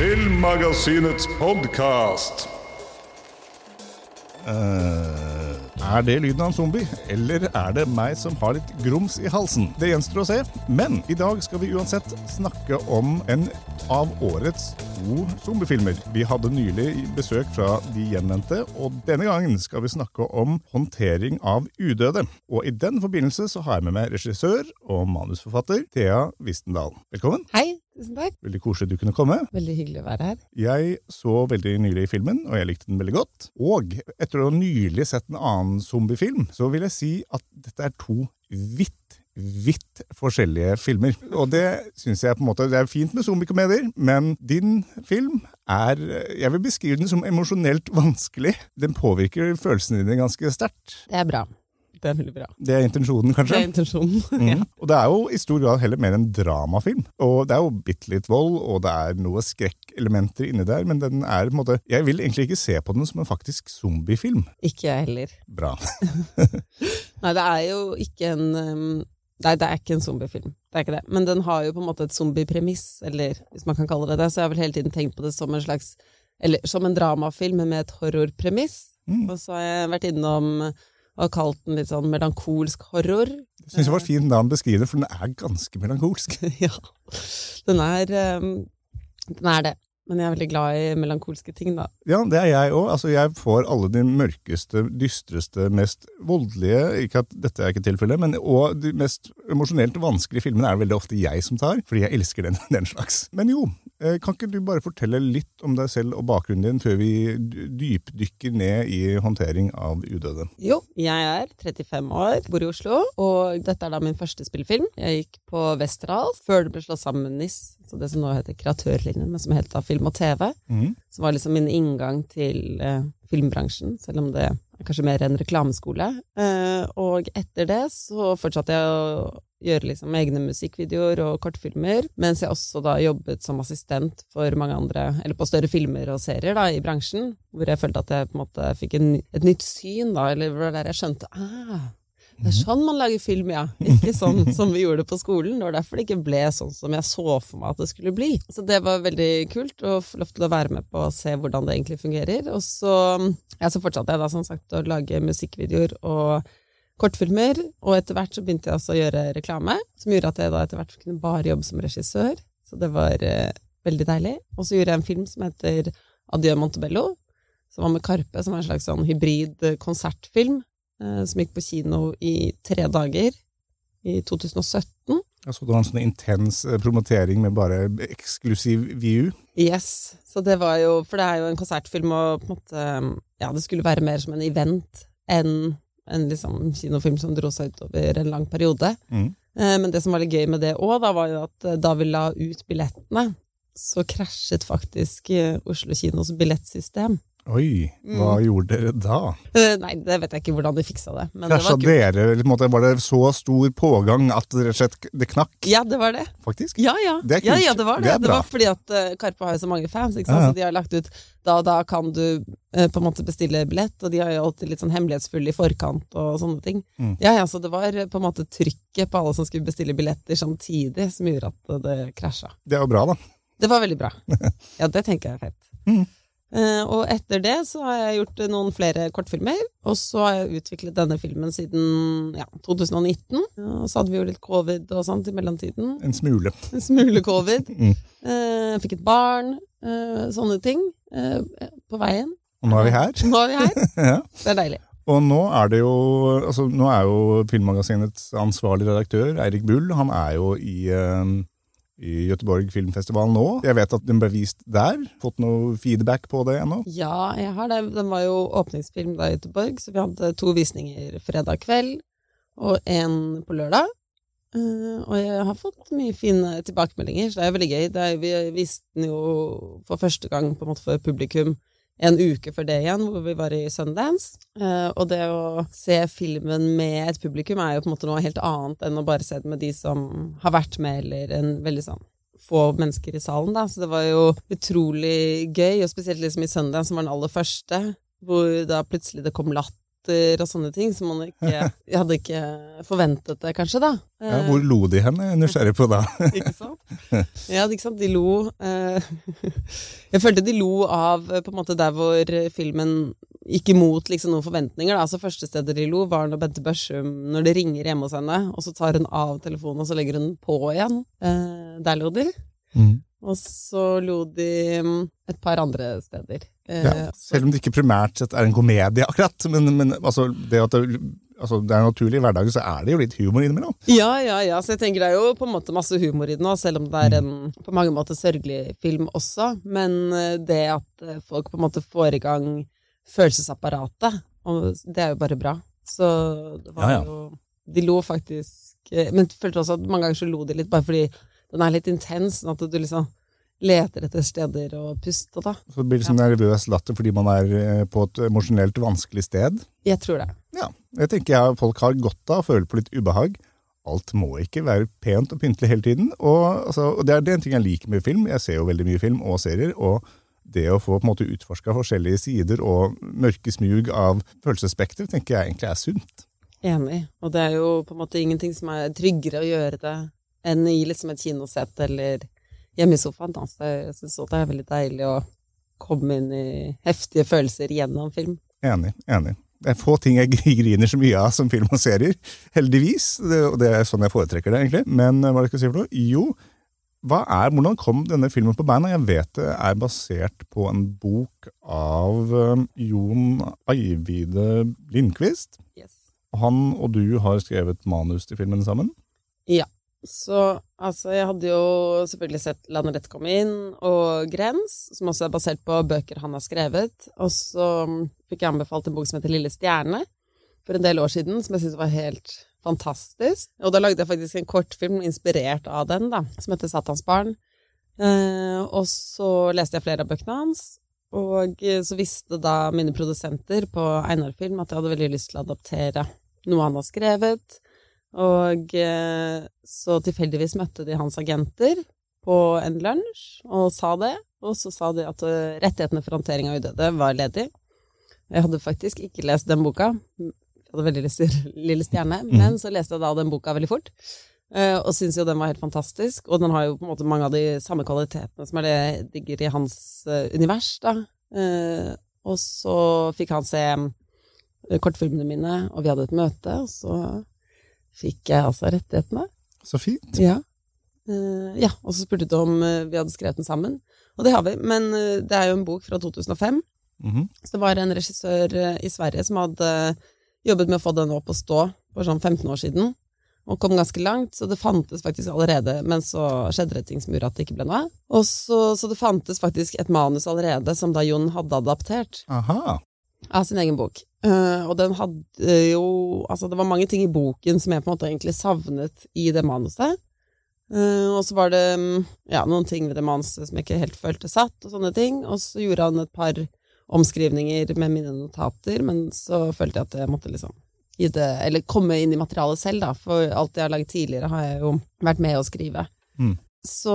Filmmagasinets podkast. Er det lyden av en zombie, eller er det meg som har litt grums i halsen? Det gjenstår å se, men i dag skal vi uansett snakke om en av årets to zombiefilmer. Vi hadde nylig besøk fra De gjenvendte, og denne gangen skal vi snakke om håndtering av udøde. Og i den forbindelse så har jeg med meg regissør og manusforfatter Thea Wistendal. Velkommen. Hei, tusen takk. Veldig koselig du kunne komme. Veldig hyggelig å være her. Jeg så veldig nylig filmen, og jeg likte den veldig godt. Og etter å ha nylig sett en annen zombiefilm, så vil jeg si at dette er to vidt Vidt forskjellige filmer. Og det syns jeg på en måte Det er fint med zombiekomedier, men din film er Jeg vil beskrive den som emosjonelt vanskelig. Den påvirker følelsene dine ganske sterkt. Det er bra. Det er veldig bra. Det er intensjonen, Det er intensjonen. Mhm. Og det er jo i stor grad heller mer en dramafilm. Og det er jo bitte litt vold, og det er noe skrekkelementer inni der, men den er på en måte Jeg vil egentlig ikke se på den som en faktisk zombiefilm. Ikke jeg heller. Bra. Nei, det er jo ikke en um, Nei, det er ikke en zombiefilm. Det er ikke det. Men den har jo på en måte et zombiepremiss, eller hvis man kan kalle det det. Så jeg har vel hele tiden tenkt på det som en slags Eller som en dramafilm med et horrorpremiss. Mm. Og så har jeg vært innom og kalt den litt sånn melankolsk horror. Jeg syns det var et fint navn å beskrive for den er ganske melankolsk. ja. Den er um, Den er det. Men jeg er veldig glad i melankolske ting, da. Ja, det er jeg òg. Altså, jeg får alle de mørkeste, dystreste, mest voldelige Ikke at dette er ikke tilfellet, men og de mest emosjonelt vanskelige filmene er det veldig ofte jeg som tar, fordi jeg elsker den, den slags. Men jo, eh, kan ikke du bare fortelle litt om deg selv og bakgrunnen din før vi dypdykker ned i håndtering av udøde? Jo, jeg er 35 år, bor i Oslo, og dette er da min første spillefilm. Jeg gikk på Westerdal før det ble slått sammen NIS, så det som nå heter Kreatørlinjen, men som het da Film og TV, mm. som var liksom min inngang til eh, filmbransjen, selv om det er kanskje mer en reklameskole. Eh, og etter det så fortsatte jeg å gjøre liksom egne musikkvideoer og kortfilmer, mens jeg også da jobbet som assistent for mange andre, eller på større filmer og serier da, i bransjen, hvor jeg følte at jeg på en måte fikk en, et nytt syn da, eller hvor det var der jeg skjønte, ah, det er sånn man lager film, ja. Ikke sånn som vi gjorde på skolen. Det var derfor det ikke ble sånn som jeg så for meg at det skulle bli. Så det var veldig kult å få lov til å være med på å se hvordan det egentlig fungerer. Og så, ja, så fortsatte jeg da som sagt å lage musikkvideoer og kortfilmer, og etter hvert så begynte jeg også å gjøre reklame, som gjorde at jeg da etter hvert kunne bare jobbe som regissør. Så det var eh, veldig deilig. Og så gjorde jeg en film som heter Adjø Montebello, som var med Karpe, som var en slags sånn hybrid eh, konsertfilm, som gikk på kino i tre dager i 2017. Jeg så det var en sånn intens eh, promotering med bare eksklusiv view. Yes. Så det var jo For det er jo en konsertfilm, og på en måte Ja, det skulle være mer som en event enn en liksom kinofilm som dro seg ut over en lang periode. Mhm. Eh, Men det som var litt gøy med det òg, da var jo at eh, da vi la ut billettene, så krasjet faktisk eh, Oslo kinos billettsystem. Oi, hva gjorde dere da? Eh, Nei, det vet jeg ikke hvordan de fiksa det. Men det Krasja var dere? eller på en måte, Var det så stor pågang at det det knakk, Ja, det var det. faktisk? Ja, ja. Det er kult. Ja, ja, det var det. Det Det, var fordi at uh, Karpe har jo så mange fans, ikke sant? Ja, så de har lagt ut da og da kan du uh, på en måte bestille billett, og de har jo alltid litt sånn hemmelighetsfulle i forkant og sånne ting. Mm. Ja, ja, så det var på en måte trykket på alle som skulle bestille billetter samtidig, som gjorde at det krasja. Det jo bra, da. Det var veldig bra. Ja, det tenker jeg er fett. Mm. Eh, og etter det så har jeg gjort eh, noen flere kortfilmer, og så har jeg utviklet denne filmen siden ja, 2019. Og så hadde vi jo litt covid og sånt i mellomtiden. En smule. En smule covid. Mm. Eh, fikk et barn, sånne ting. På veien. Og nå er vi her. Nå er vi her. ja. Det er deilig. Og nå er det jo altså Nå er jo Filmmagasinets ansvarlig redaktør, Eirik Bull, han er jo i, i Göteborg Filmfestival nå. Jeg vet at den ble vist der. Fått noe feedback på det ennå? Ja, jeg har det. Den var jo åpningsfilm da i Göteborg, så vi hadde to visninger fredag kveld og én på lørdag. Eh, og jeg har fått mye fine tilbakemeldinger, så det er veldig gøy. Er, vi viste den jo for første gang på en måte for publikum en uke før det igjen, hvor vi var i Sundance. Eh, og det å se filmen med et publikum er jo på en måte noe helt annet enn å bare se den med de som har vært med, eller en veldig sånn få mennesker i salen, da. Så det var jo utrolig gøy, og spesielt liksom i Sundance, som var den aller første, hvor da plutselig det kom latter og sånne ting som man ikke Jeg hadde ikke forventet det, kanskje, da. Ja, hvor lo de hen? Jeg er nysgjerrig på da. ikke sant? Ja, ikke sant. De lo eh, Jeg følte de lo av eh, på en måte der hvor filmen gikk imot liksom noen forventninger. Da. Altså Første stedet de lo, var når Bente Børsum når det ringer hjemme hos henne, og så tar hun av telefonen, og så legger hun den på igjen. Eh, der lo de. Mm. Og så lo de mm, et par andre steder. Eh, Ja, selv om det ikke primært sett er en komedie, akkurat. Men, men altså, det at det, altså, det er naturlig i hverdagen, så er det jo litt humor innimellom. Ja, ja, ja. Så jeg tenker det er jo på en måte masse humor i den selv om det er en på mange måter sørgelig film også. Men eh, det at eh, folk på en måte får i gang følelsesapparatet, det er jo bare bra. Så det var Ja, ja. jo De lo faktisk eh, Men jeg følte også at mange ganger så lo de litt bare fordi den er litt intens, sånn at du liksom leter etter steder å puste, da. Så det blir liksom nervøs latter fordi man er eh, på et emosjonelt vanskelig sted. Jeg tror det. Ja, jeg tenker jeg, folk har godt av å føle på litt ubehag. Alt må ikke være pent og pyntelig hele tiden. Og, altså, og det, det er en ting jeg liker med film. Jeg ser jo veldig mye film og serier. og det å få på en måte utforska forskjellige sider og mørke smug av følelsesspekter, tenker jeg egentlig er sunt. Enig. Og det er jo på en måte ingenting som er tryggere å gjøre det enn i liksom et kinosett eller hjemme i sofaen. Da. Så jeg syns det er veldig deilig å komme inn i heftige følelser gjennom film. Enig. enig. Det er få ting jeg griner så mye av som film og serier, heldigvis. Det, og det er sånn jeg foretrekker det, egentlig. Men eh, hva er det jeg skal si for noe? Jo, er, hvordan kom denne filmen på beina? Jeg vet det er basert på en bok av eh, Jon Eivide Lindqvist. Yes. Han og du har skrevet manus til filmen sammen? Ja. Så altså, jeg hadde jo selvfølgelig sett La Nordette komme inn og Grens, som også er basert på bøker han har skrevet. Og så mm, fikk jeg anbefalt en bok som heter Lille stjerne for en del år siden, som jeg syntes var helt fantastisk. Og da lagde jeg faktisk en kortfilm inspirert av den, da, som heter Satans barn. Eh, og så leste jeg flere av bøkene hans. Og eh, så visste da mine produsenter på Einar Film at jeg hadde veldig lyst til å adaptere noe han har skrevet. Og eh, så tilfeldigvis møtte de hans agenter på en lunsj og sa det. Og så sa de at eh, rettighetene for håndtering av udøde var ledig. Jeg hadde faktisk ikke lest den boka. Jeg hadde veldig lyst til Lille stjerne, men så leste jeg da den boka veldig fort. eh, Og syntes jo den var helt fantastisk. Og den har jo på en måte mange av de samme kvalitetene som er det ligger i hans univers, da. Og så fikk han se kortfilmene mine, og vi hadde et møte, og så fikk jeg altså rettighetene. Så fint. Ja. Eh, ja, og så spurte du om eh, vi hadde skrevet den sammen. Og det har vi, men eh, det er jo en bok fra 2005. Mhm. Så det var en regissør i Sverige som hadde jobbet med å få den opp å stå for sånn 15 år siden, og kom ganske langt, så det fantes faktisk allerede, men så skjedde det ting som gjorde at det ikke ble noe. Og så, så det fantes faktisk et manus allerede som da Jon hadde adaptert Aha. av sin egen bok. Eh, og den hadde jo Altså, det var mange ting i boken som jeg på en måte egentlig savnet i det manuset. Uh, og så var det mm, ja, noen ting ved det manuset som jeg ikke helt følte satt, og sånne ting. Og så gjorde han et par omskrivninger med mine notater, men så følte jeg at jeg måtte liksom gi det Eller komme inn i materialet selv, da. For alt jeg har laget tidligere, har jeg jo vært med å skrive. Mm. Så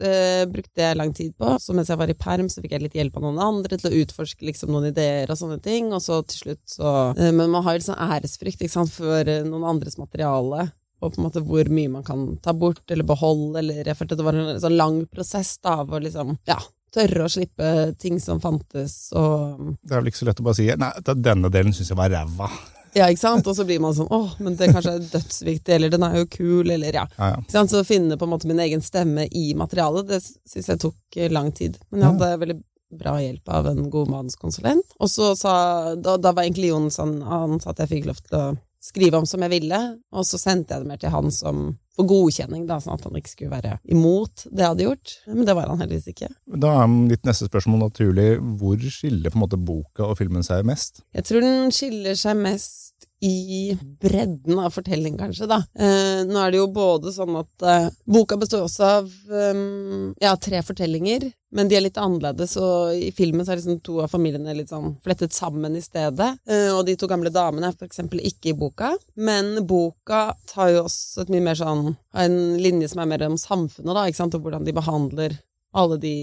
det brukte jeg lang tid på. Så mens jeg var i perm, så fikk jeg litt hjelp av noen andre til å utforske liksom noen ideer og sånne ting. Og så til slutt så eh, Men man har jo sånn æresfrykt ikke sant, for eh, noen andres materiale. Og på en måte hvor mye man kan ta bort eller beholde, eller Jeg følte det var en sånn lang prosess da, av å liksom Ja, tørre å slippe ting som fantes, og Det er vel ikke så lett å bare si Nei, denne delen syns jeg var ræva. Ja, ikke sant? Og så blir man sånn åh, men det kanskje er dødsviktig, eller den er jo kul, eller ja. Ja, ja. Så å finne på en måte min egen stemme i materialet, det syns jeg tok eh, lang tid. Men jeg hadde veldig bra hjelp av en god mannskonsulent. Og så sa da, da var egentlig Jon sånn Han sa at jeg fikk lov til å skrive om som jeg ville, og så sendte jeg det mer til han som for godkjenning, da, sånn at han ikke skulle være imot det jeg hadde gjort. Men det var han heldigvis ikke. Da er ditt neste spørsmål naturlig. Hvor skiller på en måte boka og filmen seg mest? Jeg tror den skiller seg mest i bredden av fortelling, kanskje, da. Eh, nå er det jo både sånn at eh, boka består også av um, ja, tre fortellinger, men de er litt annerledes, og i filmen så er liksom to av familiene litt sånn flettet sammen i stedet. Eh, og de to gamle damene er for eksempel ikke i boka, men boka tar jo også et mye mer sånn en linje som er mer om samfunnet, da, ikke sant, og hvordan de behandler alle de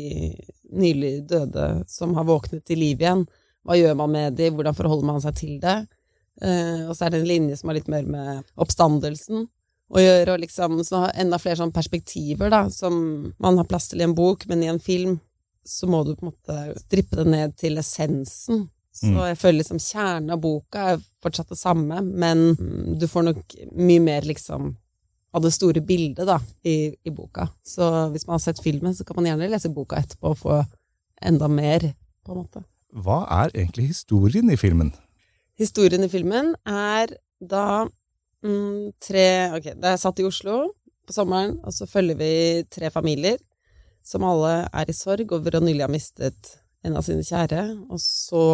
nylig døde som har våknet til liv igjen. Hva gjør man med de, hvordan forholder man seg til det? Eh, og så er det en linje som har litt mer med oppstandelsen å gjøre, og liksom så har enda flere sånne perspektiver, da, som man har plass til i en bok, men i en film så må du på en måte strippe det ned til essensen. Så jeg føler liksom kjernen av boka er fortsatt det samme, men mm, du får nok mye mer liksom av det store bildet da, i, i boka. Så hvis man har sett filmen, så kan man gjerne lese boka etterpå og få enda mer, på en måte. Hva er egentlig historien i filmen? Historien i filmen er da mm, tre Ok, det er satt i Oslo på sommeren, og så følger vi tre familier som alle er i sorg over å nylig ha mistet en av sine kjære. Og så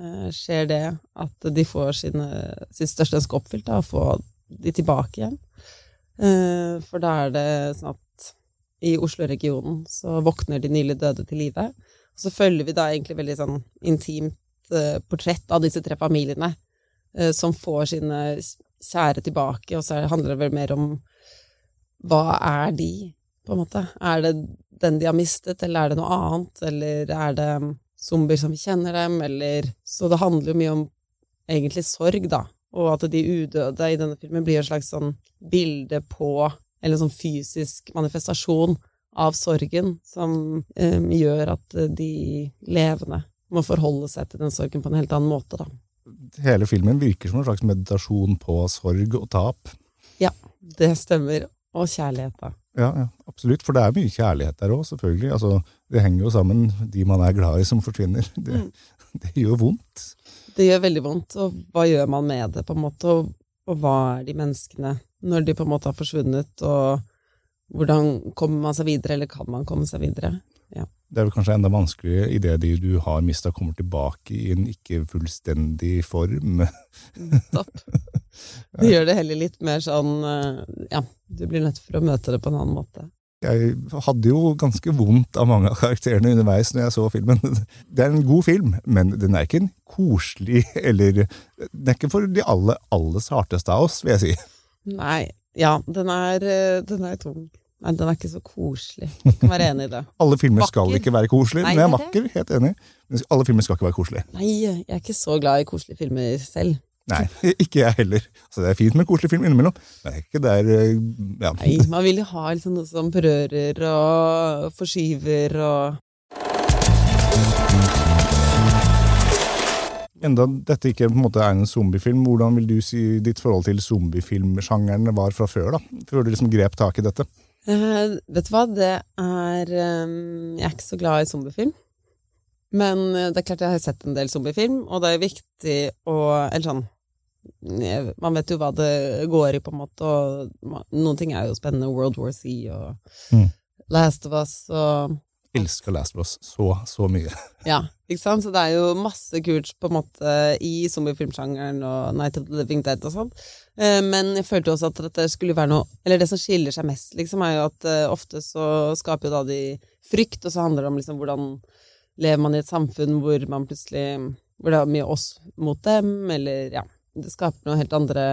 eh, skjer det at de får sine, sitt største ønske oppfylt, da, å få de tilbake igjen. Eh, for da er det sånn at i Oslo-regionen så våkner de nylig døde til live. Og så følger vi da egentlig veldig sånn intimt portrett av disse tre familiene eh, som får sine kjære tilbake, og så handler det vel mer om hva er de, på en måte? Er det den de har mistet, eller er det noe annet, eller er det zombier som kjenner dem, eller Så det handler jo mye om egentlig sorg, da, og at de udøde i denne filmen blir et slags sånn bilde på, eller sånn fysisk manifestasjon av sorgen, som um, gjør at de levende må forholde seg til den sorgen på en helt annen måte, da. Hele filmen virker som en slags meditasjon på sorg og tap. Ja, det stemmer. Og kjærlighet, da. Ja, ja, absolutt. For det er mye kjærlighet der òg, selvfølgelig. Altså, det henger jo sammen, de man er glad i som forsvinner. Det, det gjør vondt. Det gjør veldig vondt, og hva gjør man med det, på en måte, og, og hva er de menneskene når de på en måte har forsvunnet, og hvordan kommer man seg videre, eller kan man komme seg videre? Ja. Det er vel kanskje enda vanskeligere idet de du har mista, kommer tilbake i en ikke fullstendig form. Stopp. Det gjør det heller litt mer sånn eh, Ja, du blir nødt for å møte det på en annen måte. Jeg hadde jo ganske vondt av mange av karakterene underveis når jeg så filmen. Det er en god film, men den er ikke en koselig eller Den er ikke for de aller, aller sarteste av oss, vil jeg si. Nei. Ja, den er, eh, den er tung. Nei, den er ikke så koselig. Jeg kan være enig i det. Alle filmer skal ikke være koselige. Men jeg er er vakker, helt enig. Men alle filmer skal ikke være koselige. Nei, jeg er ikke så glad i koselige filmer selv. Nei, ikke jeg heller. Altså, det er fint med koselig film innimellom. Men det er ikke der eh, ja. Nei, man vil jo ha liksom noe som berører og forskyver og Enda dette ikke på en måte er en zombiefilm, hvordan vil du si ditt forhold til zombiefilmsjangeren var fra før? da? Før du liksom grep tak i dette? Eh, vet du hva, det er um, Jeg er ikke så glad i zombiefilm. Men eh, det er klart jeg har sett en del zombiefilm, og det er viktig å Eller sånn Man vet jo hva det går i, på en måte, og noen ting er jo spennende. World War Z og Mm. Last of Us og Elsker Last of Us så, så mye. Ja, ikke sant? Så det er jo masse kult på en måte i zombiefilmsjangeren og Night of the Living Dead og sånn. Eh, Men jeg følte også at det skulle være noe Eller det som skiller seg mest, liksom, er jo at eh, ofte så skaper jo da de frykt, og så handler det om liksom hvordan lever man i et samfunn hvor man plutselig Hvor det er mye oss mot dem, eller ja Det skaper noen helt andre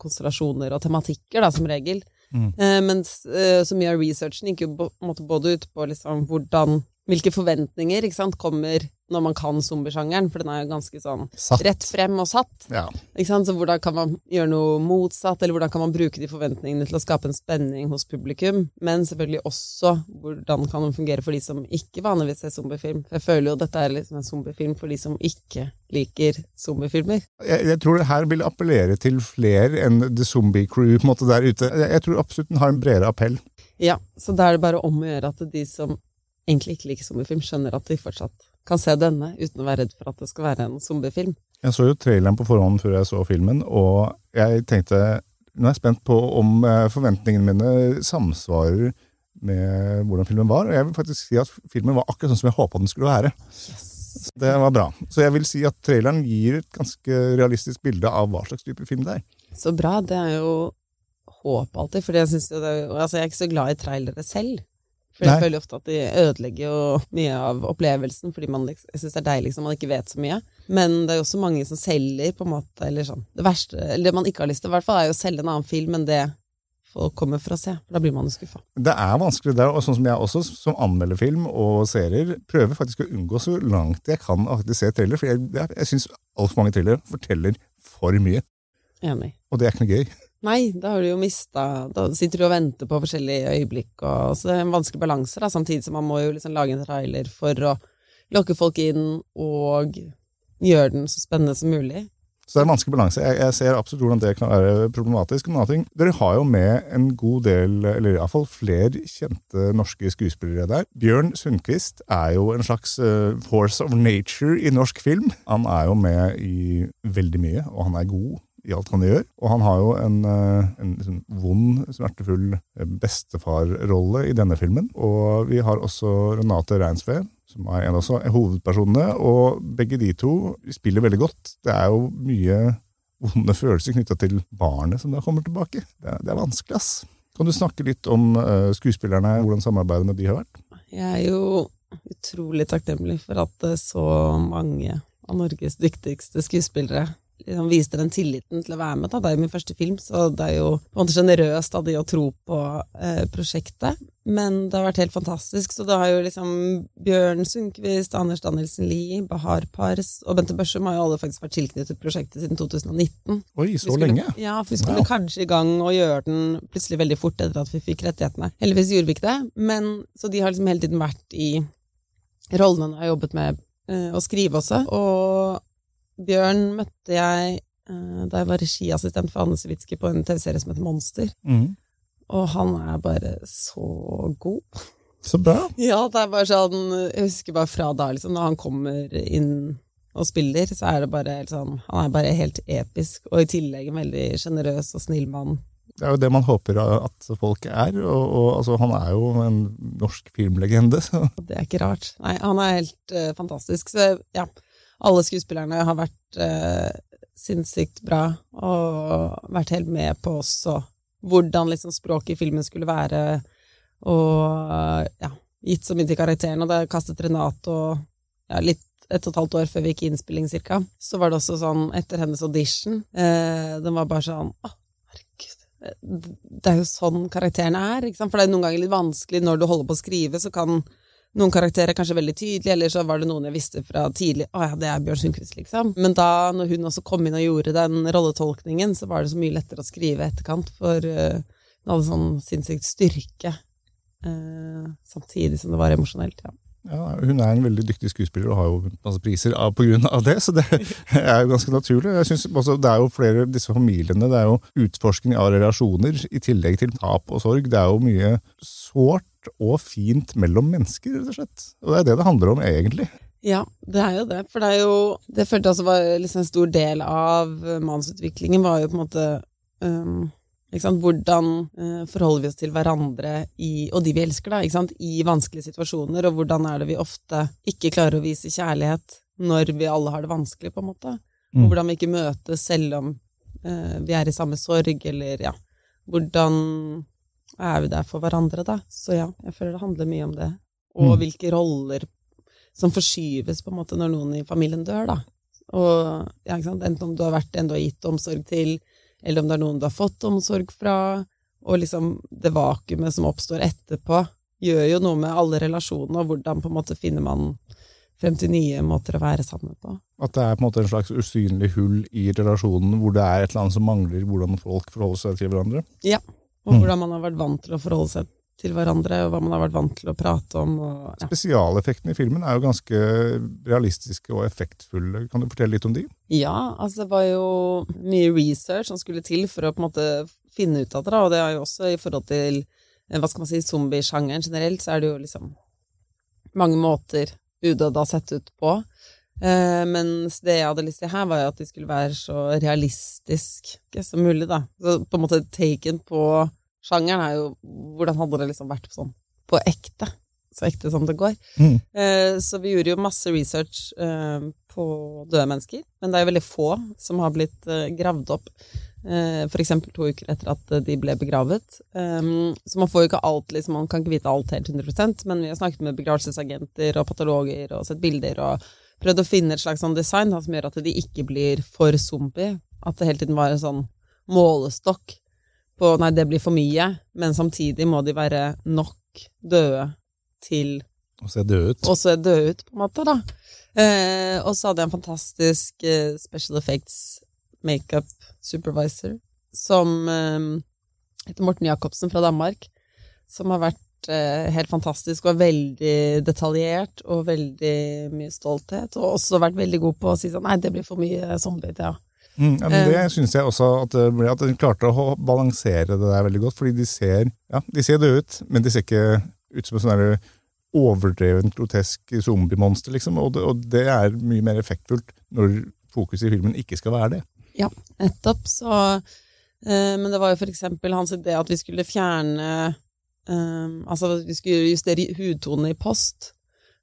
konstellasjoner og tematikker, da, som regel. Mm. Eh, mens så mye av researchen gikk jo både ut på liksom hvordan Hvilke forventninger sant, kommer når man kan zombiesjangeren, for den er jo ganske sånn Satt. rett frem og satt. Ja. Så hvordan kan man gjøre noe motsatt, eller hvordan kan man bruke de forventningene til å skape en spenning hos publikum, men selvfølgelig også hvordan kan den fungere for de som ikke vanligvis ser zombiefilm. Jeg føler jo dette er liksom en zombiefilm for de som ikke liker zombiefilmer. Jeg, jeg tror det her vil appellere til flere enn The Zombie Crew på en måte der ute. Jeg, jeg tror absolutt den har en bredere appell. Ja, så da er det bare om å gjøre at de som egentlig ikke liker zombiefilm, skjønner at de fortsatt kan se denne uten å være redd for at det skal være en zombiefilm. Jeg så jo traileren på forhånd før jeg så filmen, og jeg tenkte Nå er jeg spent på om eh, forventningene mine samsvarer med hvordan filmen var. Og jeg vil faktisk si at filmen var akkurat sånn som jeg håpa den skulle være. Så Det var bra. Så jeg vil si at traileren gir et ganske realistisk bilde av hva slags type film det er. Så bra. Det er jo håp alltid, for jeg, synes det altså jeg er ikke så glad i trailere selv. For jeg Nei. føler ofte at de ødelegger jo mye av opplevelsen, fordi man, liksom- syns det er deilig liksom, man ikke vet så mye. Men det er jo også mange som selger, på en måte, eller sånn Det verste, eller det man ikke har lyst til, i hvert fall, er jo å selge en annen film enn det folk kommer for å se. Da blir man jo skuffa. Det er vanskelig der, og sånn som jeg også, som anmelder film og serier, prøver faktisk å unngå så langt jeg kan å se thriller, for jeg, jeg, jeg syns altfor mange thriller forteller for mye, Enig. og det er ikke noe gøy. Nei, da har du jo mista Da sitter du og venter på forskjellige øyeblikk, og så det er en vanskelig balanse, da, samtidig som man må jo liksom lage en trailer for å lokke folk inn og gjøre den så spennende som mulig. Så det er en vanskelig balanse. Jeg, jeg ser absolutt hvordan det kan være problematisk. Men Dere har jo med en god del, eller iallfall flere kjente norske skuespillere der. Bjørn Sundquist er jo en slags uh, force of nature i norsk film. Han er jo med i veldig mye, og han er god i alt han gjør. Og han har jo en, eh, en liksom vond, smertefull eh, bestefarrolle i denne filmen. Og vi har også Renate Reinsve, som er en av hovedpersonene, og begge de to spiller veldig godt. Det er jo mye vonde følelser knytta til barnet som da kommer tilbake. Det er, det er vanskelig, ass. Kan du snakke litt om uh, skuespillerne, hvordan samarbeidet med de har vært? Jeg er jo utrolig takknemlig for at så mange av Norges dyktigste skuespillere liksom viste den tilliten til å være med. Da. Det er jo min første film, så det er jo på en måte sjenerøst av de å tro på eh, prosjektet. Men det har vært helt fantastisk. Så det har jo liksom Bjørn Sundquist, Anders Danielsen Lie, Bahar Pars og Bente Børsum har jo alle faktisk vært tilknyttet prosjektet siden 2019. Oi, så skulle- lenge? Ja, for vi skulle Wow. kanskje i gang og gjøre den plutselig veldig fort etter at vi fikk rettighetene. Heldigvis gjorde vi ikke det, men så de har liksom hele tiden vært i rollene hun har jobbet med eh, å skrive også. Og Bjørn møtte jeg eh, da jeg var regiassistent for Anne Sivitski på en TV-serie som heter Monster. Mm. Og han er bare så god. Så bra. Ja, det er bare sånn Jeg husker bare fra da, liksom, når han kommer inn og spiller, så er det bare helt sånn Han er bare helt episk, og i tillegg en veldig sjenerøs og snill mann. Det er jo det man håper at folk er. Og, og altså, han er jo en norsk filmlegende. Så. Det er ikke rart. Nei, han er helt uh, fantastisk. Så ja, alle skuespillerne har vært eh, sinnssykt bra, og vært helt med på også hvordan liksom språket i filmen skulle være, og ja, gitt så mye til karakteren. Og det kastet Renate og ja, litt et og et halvt år før vi gikk i innspilling, cirka. Så var det også sånn, etter hennes audition, eh, den var bare sånn Å, herregud. Det er jo sånn karakterene er? For det er noen ganger litt vanskelig når du holder på å skrive, så kan noen karakterer kanskje veldig tydelig, eller så var det noen jeg visste fra tidlig Å ja, det er Bjørn Sundquist, liksom. Men da, når hun også kom inn og gjorde den rolletolkningen, så var det så mye lettere å skrive etterkant, for hun hadde sånn sinnssykt styrke. eh, samtidig som det var emosjonelt. Ja. Ja, hun er en veldig dyktig skuespiller og har jo masse priser av, på grunn av det, så det er jo ganske naturlig. Jeg synes også Det er jo flere disse familiene, det er jo utforsking av relasjoner i tillegg til tap og sorg. Det er jo mye sårt og fint mellom mennesker, rett og slett. Og det er det det handler om, egentlig. Ja, det er jo det. For det er jo Det følte jeg også var liksom en stor del av mannsutviklingen, var jo på en måte um? Hvordan uh, forholder vi oss til hverandre i, og de vi elsker, da, i vanskelige situasjoner, og hvordan er det vi ofte ikke klarer å vise kjærlighet når vi alle har det vanskelig, på en måte. Mm. Og hvordan vi ikke møtes selv om uh, vi er i samme sorg, eller ja Hvordan er vi der for hverandre, da? Så ja, jeg føler det handler mye om det. Og Mm. hvilke roller som forskyves på en måte når noen i familien dør, da. Og ja? Enten om du har vært en du har gitt omsorg til, eller om det er noen du har fått omsorg fra, og liksom det vakuumet som oppstår etterpå, gjør jo noe med alle relasjonene, og hvordan på en måte finner man frem til nye måter å være sammen på. At det er på en måte en slags usynlig hull i relasjonen hvor det er et eller annet som mangler hvordan folk forholder seg til hverandre. Og Mm. hvordan man har vært vant til å forholde seg til hverandre, og hva man har vært vant til å prate om. Og, ja. Spesialeffektene i filmen er jo ganske realistiske og effektfulle. Kan du fortelle litt om de? Ja, altså det var jo mye research som skulle til for å på en måte finne ut av det, og det er jo også i forhold til eh, hva skal man si, zombiesjangeren generelt, så er det jo liksom mange måter udøde har sett ut på. Eh, mens det jeg hadde lyst til her, var jo at de skulle være så realistisk som mulig, da. Så på en måte taken på sjangeren er jo Hvordan hadde det liksom vært sånn på ekte? Så ekte som det går. Mm. Eh, så vi gjorde jo masse research eh, på døde mennesker, men det er jo veldig få som har blitt eh, gravd opp. Eh, eksempel to uker etter at de ble begravet. Um, så man får jo ikke alt, liksom, man kan ikke vite alt helt 100% men vi har snakket med begravelsesagenter og patologer og sett bilder og prøvd å finne et slags sånn design som gjør at de ikke blir for zombie. At det hele tiden var en sånn målestokk på nei, det blir for mye, men samtidig må de være nok døde til Å se døde ut. og se døde ut, på en måte, da. Eh, og så hadde jeg en fantastisk eh, special effects makeup supervisor som eh, heter Morten Jacobsen fra Danmark, som har vært eh, helt fantastisk og veldig detaljert og veldig mye stolthet, og også vært veldig god på å si sånn Nei, det blir for mye zombie, ja. Mm, ja, men det Eh. syns jeg også at, at de klarte å balansere det der veldig godt. Fordi de ser ja, de ser døde ut, men de ser ikke ut som et sånn overdrevent grotesk zombiemonster. Liksom, og, det, og det er mye mer effektfullt når fokuset i filmen ikke skal være det. Ja, nettopp. Så eh, Men det var jo for eksempel hans idé at vi skulle fjerne eh, Altså vi skulle justere hudtonene i post.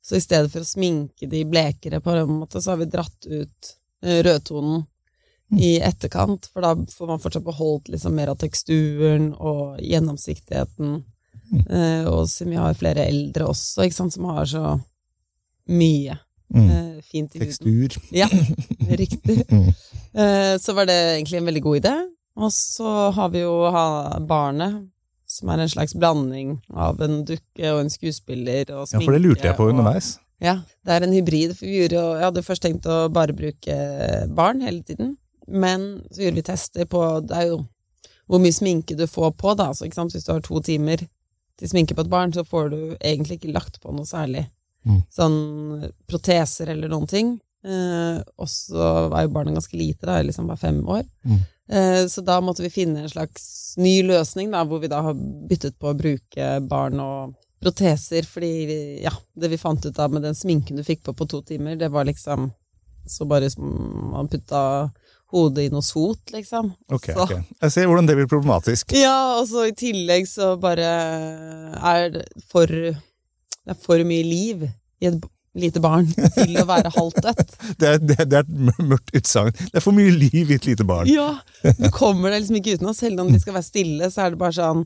Så i stedet for å sminke de blekere, på en måte, så har vi dratt ut rødtonen i etterkant, for da får man fortsatt beholdt liksom mer av teksturen og gjennomsiktigheten. Eh, og siden vi har flere eldre også, sant, som har så mye Mm. eh, fint i huden. Tekstur. Ja, riktig. Mm. Eh, Så var det egentlig en veldig god idé. Og så har vi jo barnet, som er en slags blanding av en dukke og en skuespiller og Ja, for det lurte jeg på og- underveis. Ja, det er en hybrid. For vi gjorde, jo- jeg hadde først tenkt å bare bruke barn hele tiden, men så gjorde vi tester på Det er jo hvor mye sminke du får på, da. Så? Hvis du har to timer til sminke på et barn, så får du egentlig ikke lagt på noe særlig. Mm. Sånn proteser eller noen ting. Eh, og så var jo barnet ganske lite, da, liksom bare fem år. Mm. Eh, så da måtte vi finne en slags ny løsning, da, hvor vi da har byttet på å bruke barn og proteser, fordi ja, det vi fant ut av med den sminken du fikk på på to timer, det var liksom så bare som man putta hodet i noe sot, liksom. Ok, så, ok. Jeg ser hvordan det blir problematisk. Ja, og så i tillegg så bare er det for Det er for mye liv i et lite barn til å være halvt dødt. Det er, det, det er et mørkt utsagn. Det er for mye liv i et lite barn. Ja, du kommer deg liksom ikke utenom. selv om de skal være stille, så er det bare sånn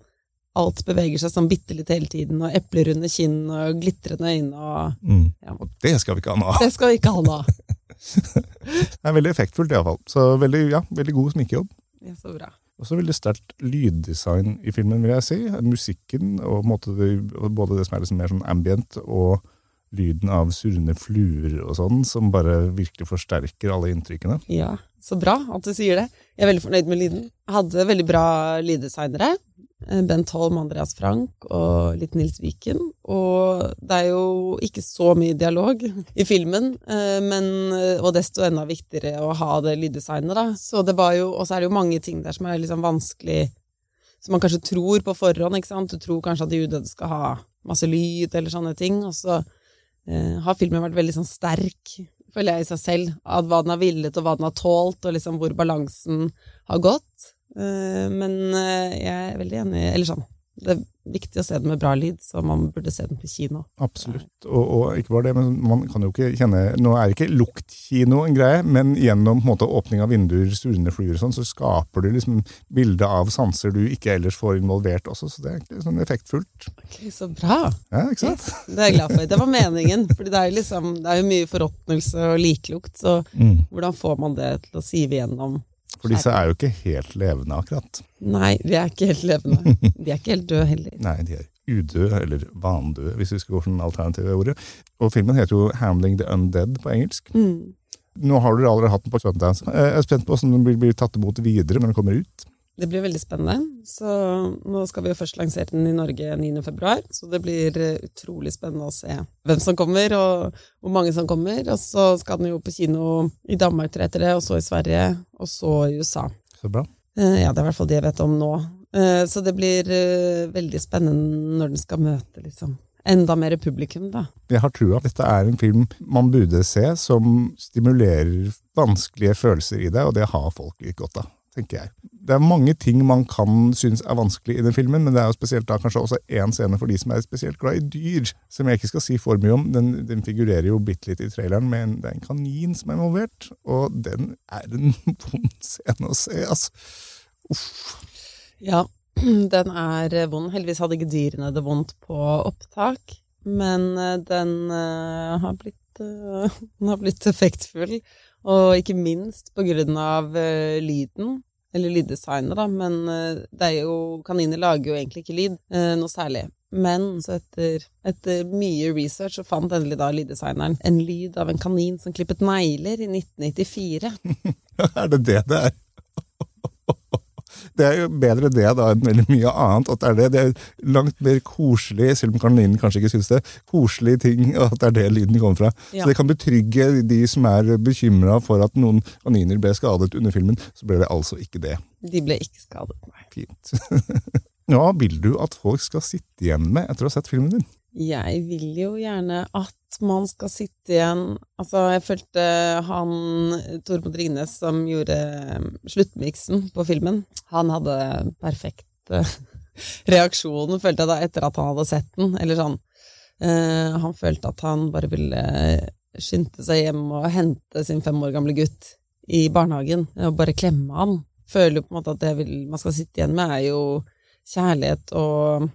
Alt beveger seg sånn bitte litt hele tiden, og eplerunde kinn og glitrende øyne og Mm. Ja. Og det skal vi ikke ha av. Det skal vi ikke ha nå. Det er veldig effektfullt, iallfall. Så veldig, ja, veldig god sminkejobb. Ja, så bra. Også veldig sterkt lyddesign i filmen, vil jeg si. Musikken, og måte både det som er liksom mer sånn ambient, og lyden av surrende fluer og sånn, som bare virkelig forsterker alle inntrykkene. Ja, så bra at du sier det. Jeg er veldig fornøyd med lyden. Jeg hadde veldig bra lyddesignere. Eh, Bent Holm, Andreas Frank og litt Nils Viken. Og det er jo ikke så mye dialog i filmen, eh, men, eh, og desto enda viktigere å ha det lyddesignet, da. Så det var jo, og så er det jo mange ting der som er liksom vanskelig Som man kanskje tror på forhånd, ikke sant. Du tror kanskje at de udøde skal ha masse lyd eller sånne ting, og så har filmen vært veldig sånn sterk, føler jeg i seg selv, av hva den har villet og hva den har tålt, og liksom hvor balansen har gått. Eh, men eh, jeg er veldig enig Eller sånn, det er viktig å se den med bra lyd, så man burde se den på kino. Absolutt. Og, og ikke bare det, men man kan jo ikke kjenne Nå er ikke luktkino en greie, men gjennom måte, åpning av vinduer, surrende fluer og sånn, så skaper du liksom bilde av sanser du ikke ellers får involvert også, så det er egentlig sånn effektfullt. Ok, så bra! Ja, ikke sant? Det er jeg glad for. Det var meningen. For det er jo liksom, det er jo mye forråtnelse og liklukt, så Mm. hvordan får man det til å sive gjennom? For disse er jo ikke helt levende, akkurat. Nei, de er ikke helt levende. De er ikke helt døde heller. Nei, de er udøde, eller vandøde, hvis vi skal gå for den alternative ordet. Og filmen heter jo 'Handling the Undead' på engelsk. Mm. Nå har dere allerede hatt den på Sundance. Jeg er spent på hvordan den blir, blir tatt imot videre når den kommer ut. Det blir veldig spennende. Så nå skal vi jo først lansere den i Norge 9. februar, så det blir eh, utrolig spennende å se hvem som kommer, og hvor mange som kommer. Og så skal den jo på kino i Danmark tror jeg og så i Sverige, og så i USA. Så bra. Eh, Ja, det er i hvert fall det jeg vet om nå. Eh, Så det blir veldig spennende når den skal møte liksom enda mer publikum, da. Jeg har trua. Dette er en film man burde se, som stimulerer vanskelige følelser i deg, og det har folk litt godt av, tenker jeg. Det er mange ting man kan synes er vanskelig i den filmen, men det er jo spesielt da kanskje også én scene for de som er spesielt glad i dyr, som jeg ikke skal si for mye om. Den, den figurerer jo bitte litt i traileren, men det er en kanin som er involvert, og den er en vond scene å se, altså. Uff. Ja, den er vond. Heldigvis hadde ikke dyrene det vondt på opptak, men eh, den eh, har blitt, eh, den har blitt effektfull. Og ikke minst på grunn av uh, lyden, eller lyddesignet, da. Men uh, det er jo Kaniner lager jo egentlig ikke lyd, uh, noe særlig. Men så etter, etter mye research så fant endelig da lyddesigneren en lyd av en kanin som klippet negler i 1994. Er det det det er? Det er jo bedre det da enn veldig mye annet. At det er det. Det er langt mer koselig, selv om kaninen kanskje ikke syns det, koselig ting, at det er det lyden kommer fra. Ja. Så det kan betrygge de som er bekymra for at noen kaniner ble skadet under filmen. Så ble det altså ikke det. De ble ikke skadet, nei. Fint. Hva vil du at folk skal sitte igjen med etter å ha sett filmen din? Jeg vil jo gjerne at man skal sitte igjen Altså, jeg følte han Tormod Ringnes som gjorde eh, sluttmiksen på filmen, han hadde perfekt eh, reaksjon, følte jeg da, etter at han hadde sett den. Eller sånn eh, Han følte at han bare ville skynde seg hjem og hente sin fem år gamle gutt i barnehagen og bare klemme han. Føler jo på en måte at det man skal sitte igjen med, er jo kjærlighet og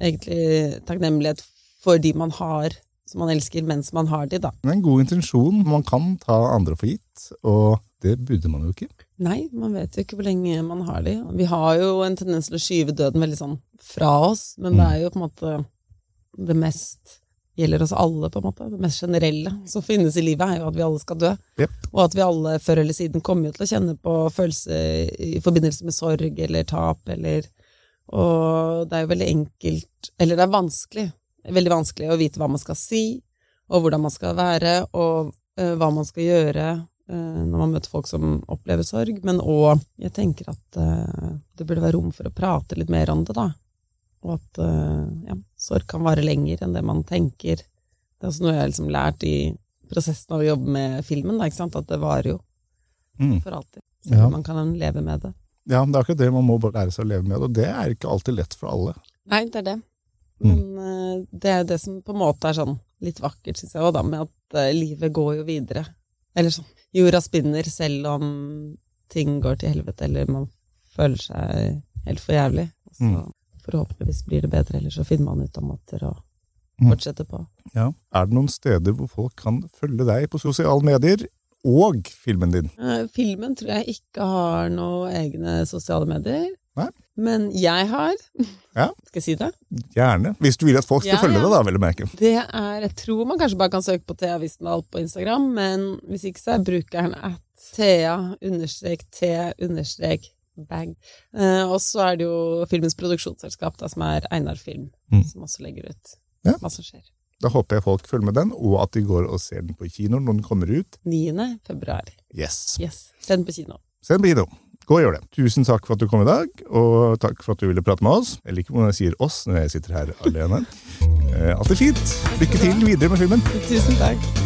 egentlig takknemlighet for de man har, som man elsker, mens man har de, da. Det er en god intensjon. Man kan ta andre for gitt, og det burde man jo ikke. Nei, man vet jo ikke hvor lenge man har de. Vi har jo en tendens til å skyve døden veldig sånn fra oss, men det er jo på en måte det mest gjelder oss alle, på en måte. Det mest generelle som finnes i livet, er jo at vi alle skal dø. Yep. Og at vi alle før eller siden kommer jo til å kjenne på følelser i forbindelse med sorg eller tap eller Og det er jo veldig enkelt Eller det er vanskelig, veldig vanskelig å vite hva man skal si, og hvordan man skal være, og uh, hva man skal gjøre uh, når man møter folk som opplever sorg. Men òg Jeg tenker at uh, det burde være rom for å prate litt mer om det, da. Og at ja, sorg kan vare lenger enn det man tenker. Det er også noe jeg har liksom lært i prosessen av å jobbe med filmen, da, ikke sant? at det varer jo Mm. for alltid. Selv Ja. man kan leve med det. Ja, det er akkurat det. Man må bare lære seg å leve med det, og det er ikke alltid lett for alle. Nei, det er det. Mm. Men mm. det er det som på en måte er sånn litt vakkert, syns jeg òg, da, med at eh, livet går jo videre. Eller sånn Jorda spinner selv om ting går til helvete, eller man føler seg helt for jævlig. Så Mm. forhåpentligvis blir det bedre, eller så finner man ut av måter å Mm. fortsette på. Ja. Er det noen steder hvor folk kan følge deg på sosiale medier, og filmen din? Eh, Filmen tror jeg ikke har noen egne sosiale medier. Nei. Men jeg har. Ja. Skal jeg si det? Gjerne. Hvis du vil at folk skal Ja, følge ja. deg, da, vil du merke. Det er Jeg tror man kanskje bare kan søke på Thea Wistendal på Instagram, men hvis ikke så er brukeren at Thea understrek T understrek bag. Eh, og så er det jo filmens produksjonsselskap, da, som er Einar Film, Mm. som også legger ut hva som skjer. Da håper jeg folk følger med den, og at de går og ser den på kino når den kommer ut. 9. februar. Yes. Yes. Se den på kino. Send på kino. Gå og gjør det. Tusen takk for at du kom i dag, og takk for at du ville prate med oss. Jeg liker hvordan jeg sier oss når jeg sitter her alene. Alt alltid fint. Lykke til videre med filmen. Tusen takk.